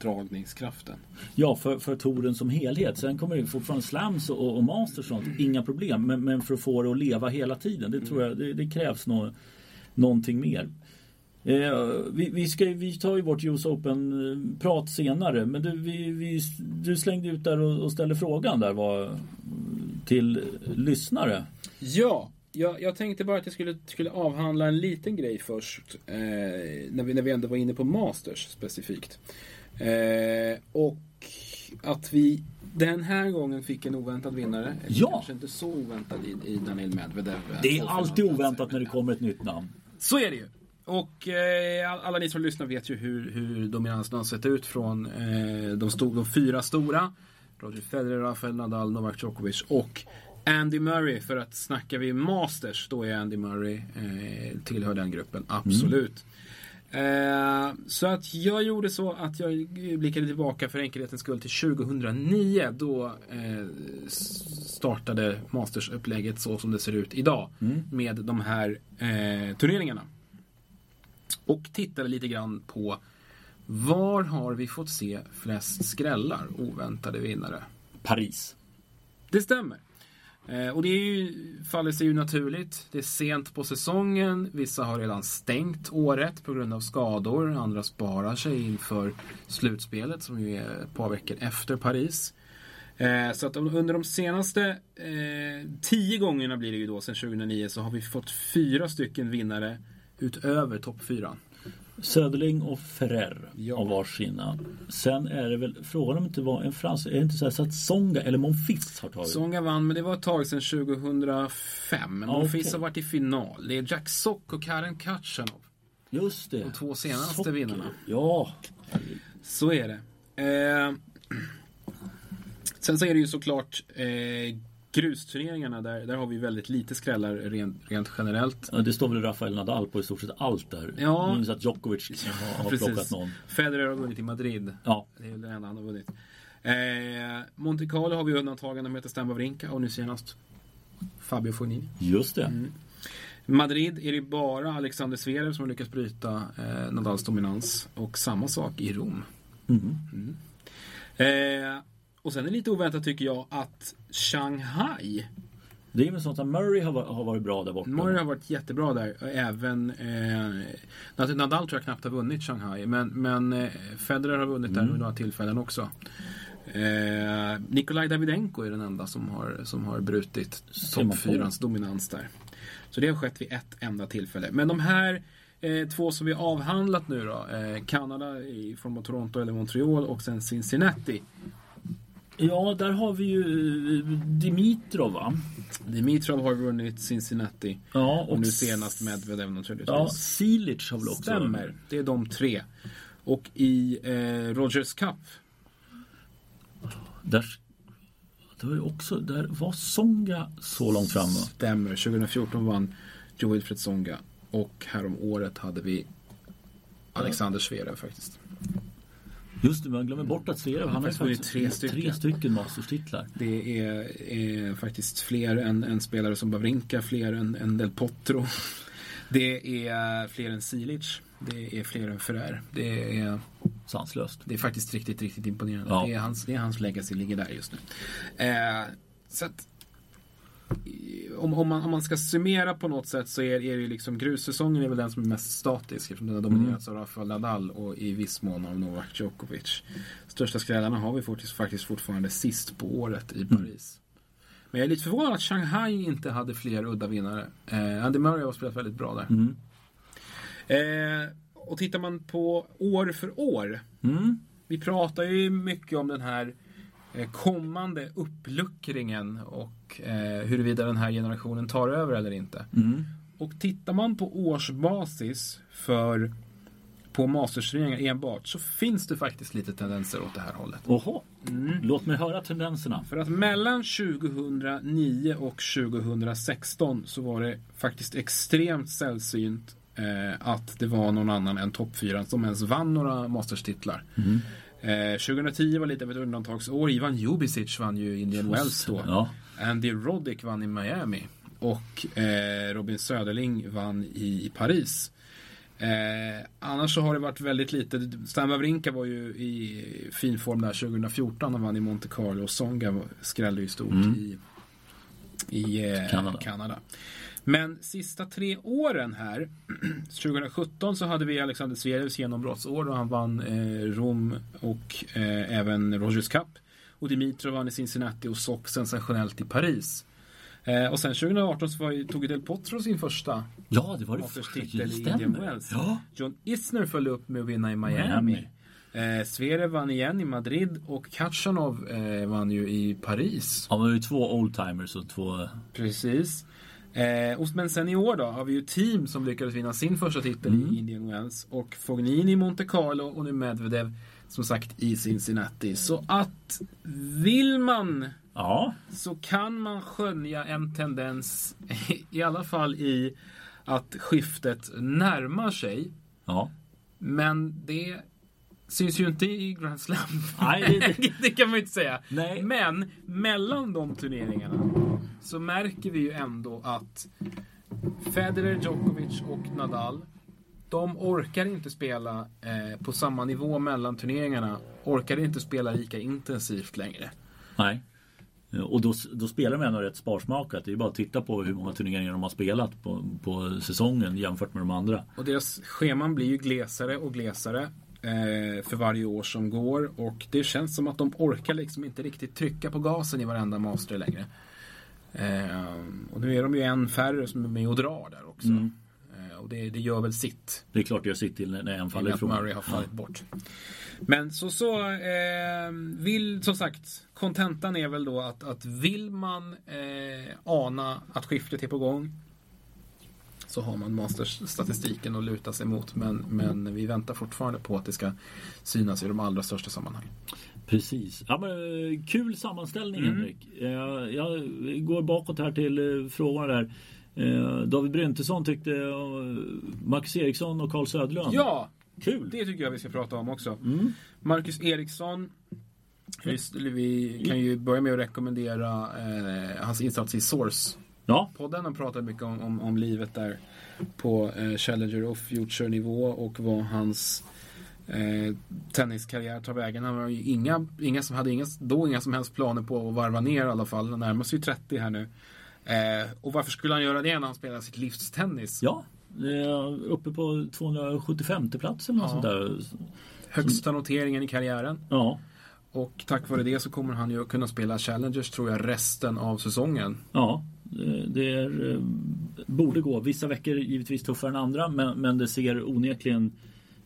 dragningskraften. Ja, för, för touren som helhet. Sen kommer det fortfarande slams och, och masters och sånt, inga problem. Men, men, för att få det att leva hela tiden, det tror jag det, det krävs nå, någonting mer. Eh, vi, vi, ska, vi tar ju vårt US Open-prat senare men du, vi, vi, du slängde ut där och, och ställde frågan där var, till lyssnare. Ja, jag, jag, tänkte bara att jag skulle, skulle avhandla en liten grej först. Eh, när, vi, när vi ändå var inne på Masters specifikt. Eh, och att vi den här gången fick en oväntad vinnare. Ja! Kanske inte så oväntad i, i Daniel Medvedev. Det är alltid oväntat när det kommer ett nytt namn. Så är det ju. Och eh, alla ni som lyssnar vet ju hur, hur dominansen har sett ut från eh, de, stod, de fyra stora. Roger Federer, Rafael Nadal, Novak Djokovic och Andy Murray. För att snackar vi Masters, då är Andy Murray eh, tillhör den gruppen. Absolut. Mm. Eh, så att jag gjorde så att jag blickade tillbaka för enkelhetens skull till 2009 då eh, startade Masters-upplägget så som det ser ut idag mm. med de här eh, turneringarna. Och tittade lite grann på var har vi fått se flest skrällar, oväntade vinnare? Paris. Det stämmer. Eh, och det är ju, faller sig ju naturligt. Det är sent på säsongen. Vissa har redan stängt året på grund av skador. Andra sparar sig inför slutspelet som ju är ett par veckor efter Paris. Eh, så att under de senaste eh, tio gångerna blir det ju då sedan 2009 så har vi fått fyra stycken vinnare utöver topp fyran. Söderling och Ferrer ja. av varsina. Sen är det väl frågan om det inte var en frans, är det inte så, så att Songa eller Monfils har tagit? Songa vann men det var ett tag sedan 2005. Men Monfils okay. har varit i final. Det är Jack Sock och Karen Katchanov. Just det. De två senaste Socker. vinnarna. Ja. Så är det. Eh, sen så är det ju såklart eh, grusturneringarna där, där har vi väldigt lite skrällar rent, rent generellt. Ja, det står väl Rafael Nadal på i stort sett allt där. Ja. Minns att Djokovic har, har plockat någon. Federer har vunnit i Madrid. Ja. Det är det enda han har vunnit. Eh, Monte Carlo har vi undantagande med Stan Wawrinka och nu senast Fabio Fognini. Just det. Mm. Madrid är det bara Alexander Zverev som har lyckats bryta eh, Nadals dominans. Och samma sak i Rom. Mm. Mm. Eh, och sen är det lite oväntat tycker jag att Shanghai det är väl sånt att Murray har, har varit bra där borta. Murray har varit jättebra där. Även eh, Nadal tror jag knappt har vunnit Shanghai. Men, men eh, Federer har vunnit mm. där vid några tillfällen också. Eh, Nikolaj Davidenko är den enda som har, som har brutit topp fyrans dominans där. Så det har skett vid ett enda tillfälle. Men de här eh, två som vi avhandlat nu då. Eh, Kanada i form av Toronto eller Montreal och sen Cincinnati Ja, där har vi ju eh, Dimitrov va? Dimitrov har vunnit Cincinnati. Ja, Och nu senast Medvedev naturligtvis. Ja, Silic har väl också Stämmer. Det är de tre. Och i eh, Rogers Cup. Där, det var ju också, där var Songa så långt fram va? Stämmer. 2014 vann Joe Wilfred Songa. Och härom året hade vi Alexander Zverev faktiskt. Just det, man glömmer bort att Zverev, han har vunnit tre stycken. tre stycken Masters-titlar. Det är, är faktiskt fler än, än spelare som Bavrinka, fler än, än Del Potro. Det är fler än Silic. Det är fler än Ferrer. Det är, Sanslöst. det är faktiskt riktigt, riktigt imponerande. Ja. Det, är hans, det är hans legacy ligger där just nu. Eh, så att, om, om, man, om man ska summera på något sätt så är, är det liksom grussäsongen är väl den som är mest statisk eftersom den har dominerats av Rafael Nadal och i viss mån av Novak Djokovic. Största skrällarna har vi faktiskt, faktiskt fortfarande sist på året i Paris. Men jag är lite förvånad att Shanghai inte hade fler udda vinnare. Eh, Andy Murray har spelat väldigt bra där. Mm. Eh, och tittar man på år för år. Mm. Vi pratar ju mycket om den här kommande uppluckringen och eh, huruvida den här generationen tar över eller inte. Mm. Och tittar man på årsbasis för på mastersturneringar enbart så finns det faktiskt lite tendenser åt det här hållet. Oho. Låt mig höra tendenserna. För att mellan 2009 och 2016 så var det faktiskt extremt sällsynt eh, att det var någon annan än toppfyran som ens vann några masterstitlar. Eh, 2010 var lite av ett undantagsår. Ivan Jubicic vann ju Indian Wells då. Ja. Andy Roddick vann i Miami. Och eh, Robin Söderling vann i, i Paris. Eh, annars så har det varit väldigt lite. Stan Wawrinka var ju i fin form där 2014. Han vann i Monte Carlo och Songa skrällde ju stort i, i eh, Kanada. Kanada. Men sista tre åren här. 2017 så hade vi Alexander Zverevs genombrottsår och han vann eh, Rom och eh, även Rogers Cup. Och Dimitrov vann i Cincinnati och Sock sensationellt i Paris. Eh, och sen 2018 så var, tog Del Potro sin första Ja, det var det Masters-titel det i. Indian Wells. Ja. John Isner följde upp med att vinna i Miami. Miami. Eh, Zverev vann igen i Madrid och Kachanov eh, vann ju i Paris. Han var ju två oldtimers och två... Precis. Eh, och, men sen i år då har vi ju team som lyckades vinna sin första titel Mm. i Indian Wells. Och Fognini i Monte Carlo och nu Medvedev som sagt i Cincinnati. Så att vill man Ja. så kan man skönja en tendens i alla fall i att skiftet närmar sig. Ja. Men det syns ju inte i Grand Slam. Nej, det- det kan man ju inte säga. Nej. Men mellan de turneringarna så märker vi ju ändå att Federer, Djokovic och Nadal de orkar inte spela eh, på samma nivå mellan turneringarna. Orkar inte spela lika intensivt längre. Nej. Och då, då spelar de ändå rätt sparsmakat. Det är bara att titta på hur många turneringar de har spelat på, på säsongen jämfört med de andra. Och deras scheman blir ju glesare och glesare för varje år som går. Och det känns som att de orkar liksom inte riktigt trycka på gasen i varenda master längre. Eh, och nu är de ju en färre som är med och drar där också. Eh, och det, det gör väl sitt. Det är klart jag sitter till när en faller ifrån. Murray har fallit bort. Men så, så eh, vill som sagt kontentan är väl då att, att vill man eh, ana att skiftet är på gång så har man Masters-statistiken att luta sig mot. Men, men vi väntar fortfarande på att det ska synas i de allra största sammanhangen. Precis. Ja, men, eh, kul sammanställning Mm. Henrik. Eh, Jag går bakåt här till eh, frågorna där. David Bryntesson tyckte Max Eriksson och Carl Söderlund. Ja, Kul! det tycker jag vi ska prata om också. Mm. Marcus Eriksson. Just, vi kan ju börja med att rekommendera eh, hans insats i Source Ja, podden. Han pratar mycket om, om, om livet där på eh, Challenger och Future nivå och vad hans eh, tenniskarriär tar vägen. Han var ju inga, inga som hade inga, då inga som helst planer på att varva ner i alla fall. Han närmar sig ju 30 här nu. Eh, och varför skulle han göra det när han spelar sitt livs tennis? ja. Uppe på 275 plats eller något Ja. sånt där. Högsta noteringen i karriären. Ja. Och tack vare det så kommer han ju kunna spela Challengers tror jag resten av säsongen. Ja, Eh, det, är, eh, borde gå. Vissa veckor givetvis tuffare än andra men, men det ser onekligen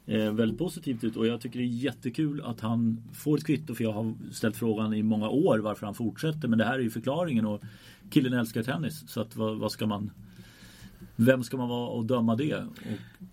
eh, väldigt positivt ut. Och jag tycker det är jättekul att han får ett kvitto för jag har ställt frågan i många år varför han fortsätter. Men det här är ju förklaringen. Och killen älskar tennis så att vad, vad ska man vem ska man vara och döma det? Och...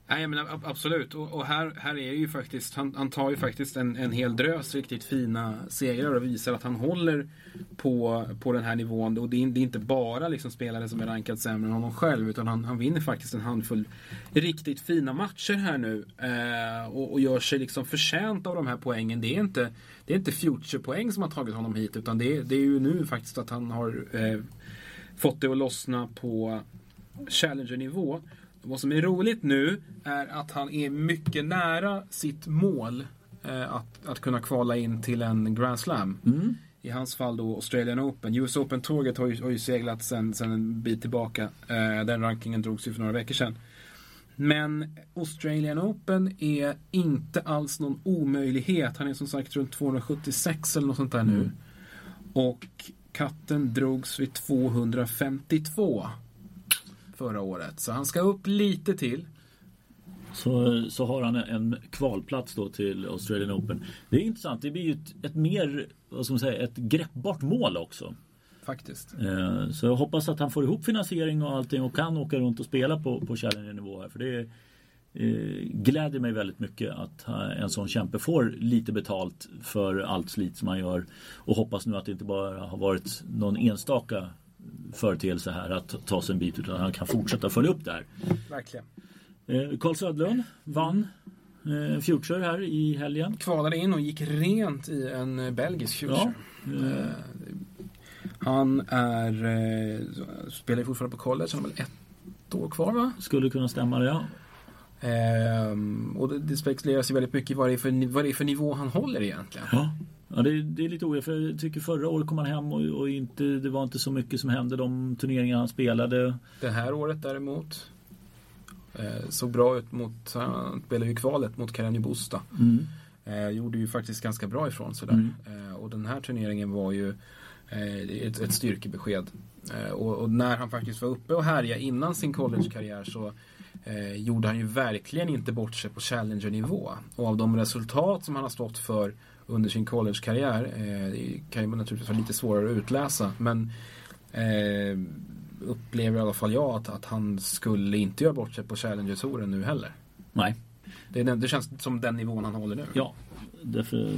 Nej, men absolut. Och, och, här, här är ju faktiskt, han, han tar ju faktiskt en, en hel drös riktigt fina segrar och visar att han håller på, på den här nivån. Och det är, det är inte bara liksom spelare som är rankad sämre än honom själv, utan han, han vinner faktiskt en handfull riktigt fina matcher här nu. Eh, och, och, gör sig liksom förtjänt av de här poängen. Det är inte, det är inte future-poäng som har tagit honom hit, utan det är, det är ju nu faktiskt att han har eh, fått det att lossna på Challenger-nivå. Vad som är roligt nu är att han är mycket nära sitt mål eh, att, att kunna kvala in till en Grand Slam. Mm. I hans fall då Australian Open. US Open-tåget har ju, har ju seglat sen, sen en bit tillbaka. Eh, den rankingen drogs ju för några veckor sedan. Men Australian Open är inte alls någon omöjlighet. Han är som sagt runt 276 eller något sånt där mm. nu. Och katten drogs vid 252 förra året. Så han ska upp lite till. Så, så har han en kvalplats då till Australian Open. Det är intressant. Det blir ju ett, ett mer, vad ska man säga, ett greppbart mål också. Faktiskt. Eh, så jag hoppas att han får ihop finansiering och allting och kan åka runt och spela på, på Challenger-nivå här. För det eh, gläder mig väldigt mycket att en sån kämpe får lite betalt för allt slit som han gör. Och hoppas nu att det inte bara har varit någon enstaka företeelse här att ta sig en bit utan han kan fortsätta följa upp det här. Verkligen. Eh, Carl Södlund vann eh, Future här i helgen. Kvalade in och gick rent i en eh, belgisk Future. Ja. Eh, han är, eh, spelar fortfarande på college, han har väl ett år kvar va? Skulle kunna stämma det ja. Um, och det, det spekuleras ju väldigt mycket vad det, är för, vad det är för nivå han håller egentligen. Ja. Ja, det, det är lite ojämnt. För jag tycker förra året kom han hem och, och, inte, det var inte så mycket som hände de turneringar han spelade. Det här året däremot eh, såg bra ut mot, han spelade ju kvalet mot Karenji Busta. Mm. Eh, gjorde ju faktiskt ganska bra ifrån sig där. Mm. Eh, och den här turneringen var ju eh, ett, ett styrkebesked. Eh, och, och, när han faktiskt var uppe och härjade innan sin collegekarriär så eh, gjorde han ju verkligen inte bort sig på challenger-nivå. Och av de resultat som han har stått för under sin collegekarriär. Eh, det kan ju naturligtvis vara lite svårare att utläsa men eh, upplever i alla fall jag att, att han skulle inte göra bort sig på Challenger-touren nu heller. Nej. Det, det, känns som den nivån han håller nu. Ja,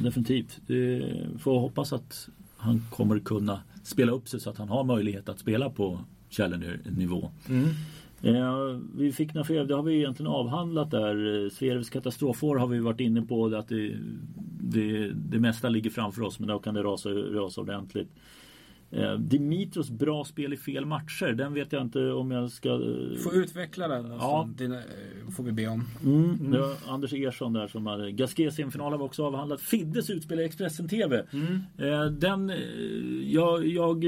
definitivt. Det får hoppas att han kommer kunna spela upp sig så att han har möjlighet att spela på Challenger-nivå. Mm. Eh, vi fick några fel, det har vi egentligen avhandlat där. Eh, Sverevs katastrofår har vi varit inne på. Att det, det, det mesta ligger framför oss men då kan det rasa, rasa ordentligt. Eh, Dimitros bra spel i fel matcher. Den vet jag inte om jag ska... Eh, Få utveckla den. Ja. Dina, eh, får vi be om. Mm. Mm. Ja, Anders Ersson där som hade... Gasquet semifinal har vi också avhandlat. Fiddes utspel i Expressen TV. Mm. Den... Jag, jag,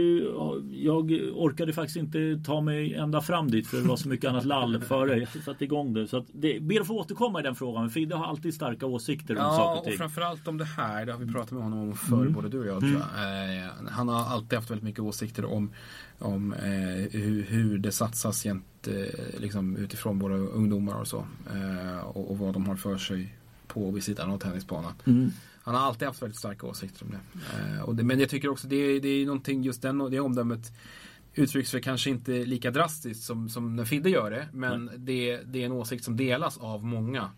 jag orkade faktiskt inte ta mig ända fram dit för det var så mycket annat lall före. Jag satte igång det. Så att det ber att få återkomma i den frågan. Fidde har alltid starka åsikter om ja, saker och ting. Ja, och framförallt om det här. Det har vi pratat med honom om förr, mm. både du och jag tror jag. Mm. Han har alltid haft väldigt mycket åsikter om, om eh, hur, hur, det satsas gent, eh, liksom, utifrån våra ungdomar och så. Eh, och, och, vad de har för sig på vid sidan av tennisbanan. Mm. Han har alltid haft väldigt starka åsikter om det. Eh, och det men jag tycker också det, det är någonting, just den, det omdömet uttrycks väl kanske inte lika drastiskt som, som när Fidde gör det. Men det, det är en åsikt som delas av många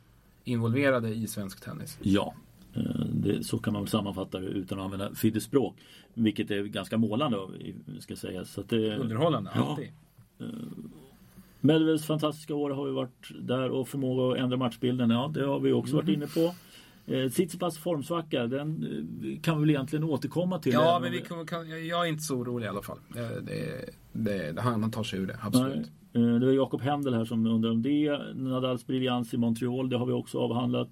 involverade i svensk tennis. Ja, Eh, det, så kan man väl sammanfatta det utan att använda Fiddes språk. Vilket är ganska målande ska sägas. Så det, Underhållande, ja. alltid. Eh, Medvedevs fantastiska år har ju varit där och förmåga att ändra matchbilden. Ja, det har vi också mm. varit inne på. Eh, Tsitsipas formsvacka, den eh, kan vi väl egentligen återkomma till. Ja, men vi kan, kan, jag är inte så orolig i alla fall. Det, det, det, han tar sig ur det, absolut. Nej. Det var Jakob Händel här som undrar om det. Nadals briljans i Montreal, det har vi också avhandlat.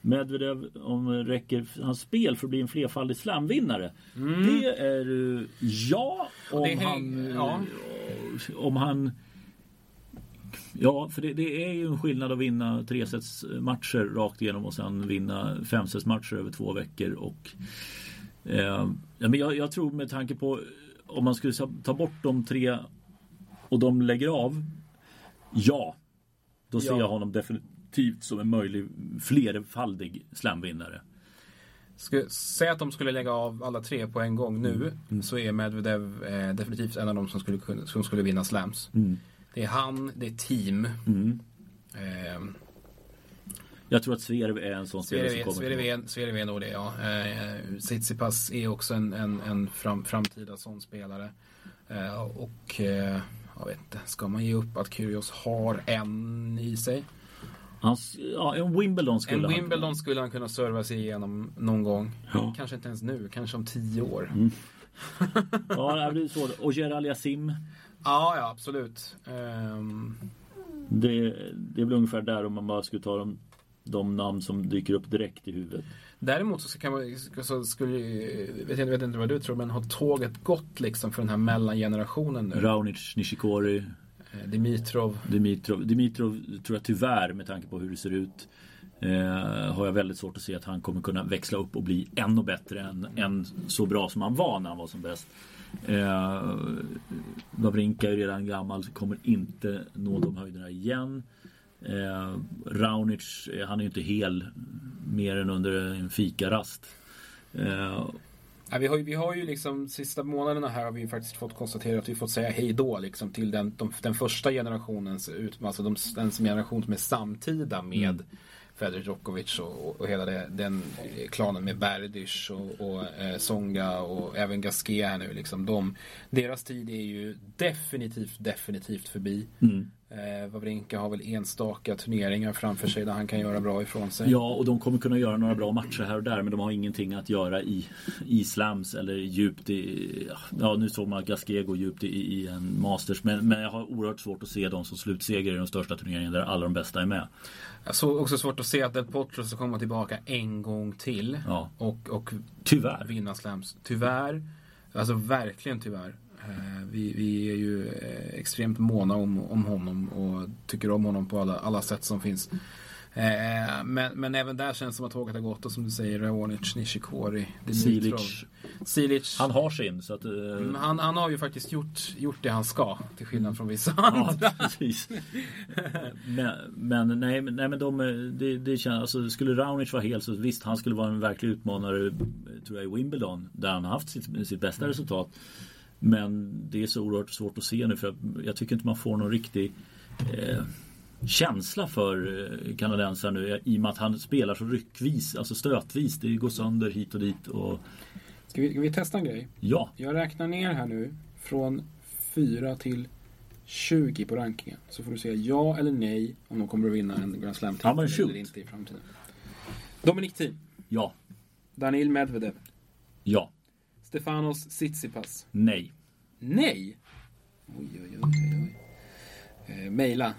Medvedev om räcker hans spel för att bli en flerfaldig slamvinnare. Mm. Det är ja om är, han... Ja. Om han... Ja, för det, det, är ju en skillnad att vinna matcher rakt igenom och sen vinna matcher över två veckor. Och, eh, ja, men jag, jag, tror med tanke på om man skulle ta bort de tre och de lägger av. Ja, då ser ja. jag honom definitivt definitivt som en möjlig flerfaldig slamvinnare. Säg att de skulle lägga av alla tre på en gång nu mm. mm. så är Medvedev eh, definitivt en av de som skulle, som skulle vinna slams. Mm. Det är han, det är team. Mm. Eh, jag tror att Zverev är en sån spelare som kommer Zverev är nog det ja. Eh, Tsitsipas är också en, en, en fram, framtida sån spelare. Eh, och eh, jag vet inte, ska man ge upp att Kyrgios har en i sig? Hans, ja, en Wimbledon skulle en Wimbledon han skulle han kunna serva sig igenom någon gång. Ja. Kanske inte ens nu, kanske om tio år. Mm. ja, det blir så. Och Gerald Yassim? Ja, ja absolut. Um... Det, det blir ungefär där om man bara skulle ta de, de namn som dyker upp direkt i huvudet. Däremot så kan man, så skulle, vet jag vet inte vad du tror, men har tåget gått liksom för den här mellangenerationen nu? Raonic, Nishikori. Eh, Dimitrov. Dimitrov. Dimitrov tror jag tyvärr med tanke på hur det ser ut eh, har jag väldigt svårt att se att han kommer kunna växla upp och bli ännu bättre än, än så bra som han var när han var som bäst. Eh, Wawrinka är redan gammal, kommer inte nå de höjderna igen. Eh, Raunic, eh, han är ju inte hel mer än under en fikarast. Eh, Ja, vi, har ju, vi har ju liksom sista månaderna här har vi faktiskt fått konstatera att vi fått säga hej då liksom till den, de, den första generationens, ut, alltså de, den generation som är samtida med mm. Fedor Djokovic och, och hela det, den klanen med Berdych och, och eh, Songa och även Gasquet här nu. Liksom, de, deras tid är ju definitivt, definitivt förbi. Mm. Eh, Wawrinka har väl enstaka turneringar framför sig där han kan göra bra ifrån sig. Ja, och de kommer kunna göra några bra matcher här och där men de har ingenting att göra i, i slams eller djupt i... Ja, nu såg man Gasquet gå djupt i, i en Masters men, men jag har oerhört svårt att se dem som slutseger i de största turneringarna där alla de bästa är med. Jag såg också svårt att se att Del Potro ska komma tillbaka en gång till. Ja. Och, och tyvärr. vinna slams. Tyvärr. Alltså verkligen tyvärr. Eh, vi, vi är ju eh, extremt måna om, om honom och tycker om honom på alla, alla sätt som finns. Eh, men, men även där känns det som att tåget har gått och som du säger Raonic, Nishikori, Silic. Silic. Han har sin så att, uh... han, han har ju faktiskt gjort, gjort det han ska till skillnad från vissa andra. precis. men, men, nej, nej men de, det, det känns, alltså, skulle Raonic vara hel så visst han skulle vara en verklig utmanare tror jag i Wimbledon där han haft sitt, sitt bästa mm. resultat. Men det är så oerhört svårt att se nu för jag tycker inte man får någon riktig eh, känsla för eh, kanadensaren nu i och med att han spelar så ryckvis, alltså stötvis. Det går sönder hit och dit. Och... Ska, vi, ska vi testa en grej? Ja. Jag räknar ner här nu från 4 till 20 på rankingen. Så får du säga ja eller nej om de kommer att vinna en Grand Slam ja, eller inte i framtiden. Dominic Thiem. Ja. Daniil Medvedev. Ja. Stefanos Tsitsipas. Nej. Nej? Oj, oj, oj, oj. Eh, maila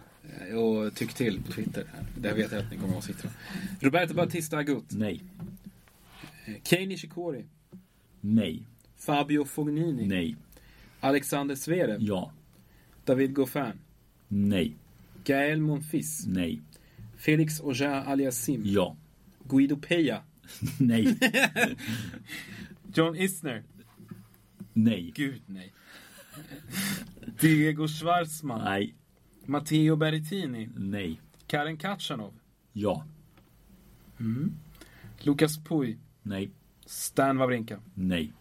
eh, och tyck till på Twitter. Där vet jag att ni kommer att sitta. Roberto Bautista Agut. Nej. Eh, Kei Nishikori. Nej. Fabio Fognini. Nej. Alexander Zverev. Ja. David Goffin. Nej. Gael Monfils. Nej. Felix Auger Aliasim. Ja. Guido Peja. Nej. John Isner. Nej. Gud nej. Diego Schwartzman. Nej. Matteo Berrettini. Nej. Karen Katchanov. Ja. Mm. Lukas Puy. Nej. Stan Wawrinka. Nej.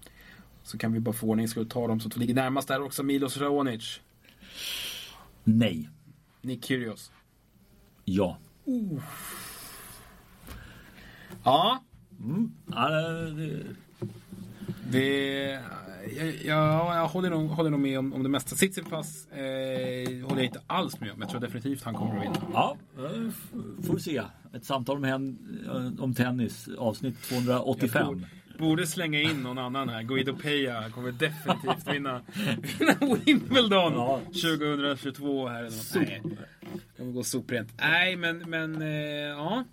Så kan vi bara få ordning skulle ta dem som ligger närmast där också. Milos Raonic. Nej. Nick Kyrgios. Ja. Uh. Ja. Mm. ja det... det Ja, jag håller nog, håller nog med om, om det mesta. Tsitsipas eh, håller jag inte alls med om. Jag tror definitivt han kommer att vinna. Ja, eh, får vi se. Ett samtal om, hen, eh, om tennis, avsnitt 285. Borde, slänga in någon annan här. Guido Peja kommer definitivt vinna, vinna Wimbledon ja. 2022. Här. Sop. Nej, kommer gå soprent. Nej, men, men eh, ja.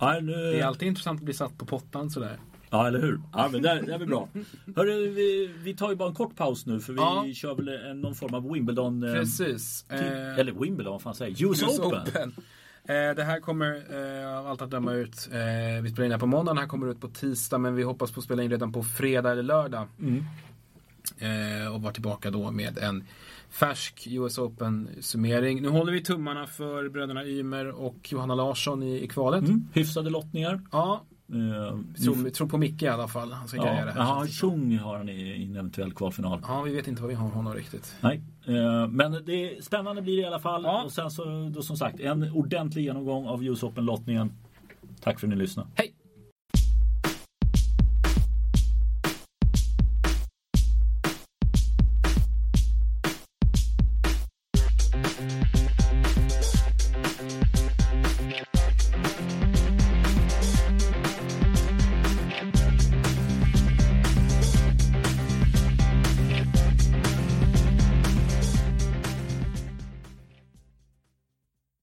Nej, nu... Det är alltid intressant att bli satt på pottan sådär. Ja, eller hur? Ja, men det, det är väl bra. Hörru, vi, vi tar ju bara en kort paus nu för vi ja. kör väl någon form av Wimbledon. Eh, Precis. Till, eh, eller Wimbledon, vad fan säger US, US Open. Open. Eh, det här kommer av allt att döma ut, vi spelar in det här på måndag, det här kommer ut på tisdag men vi hoppas på att spela in redan på fredag eller lördag. Mm. Eh, och var tillbaka då med en färsk US Open-summering. Nu håller vi tummarna för bröderna Ymer och Johanna Larsson i, i kvalet. Mm. Hyfsade lottningar. Ja, tror, tror på Micke i alla fall. Han ska ja, det här. Ja, Chung har han i, en eventuell kvalfinal. Ja, vi vet inte vad vi har honom riktigt. Nej, uh, men det är, spännande blir det i alla fall. Ja. Och sen så, då som sagt, en ordentlig genomgång av US Open-lottningen. Tack för att ni lyssnade. Hej!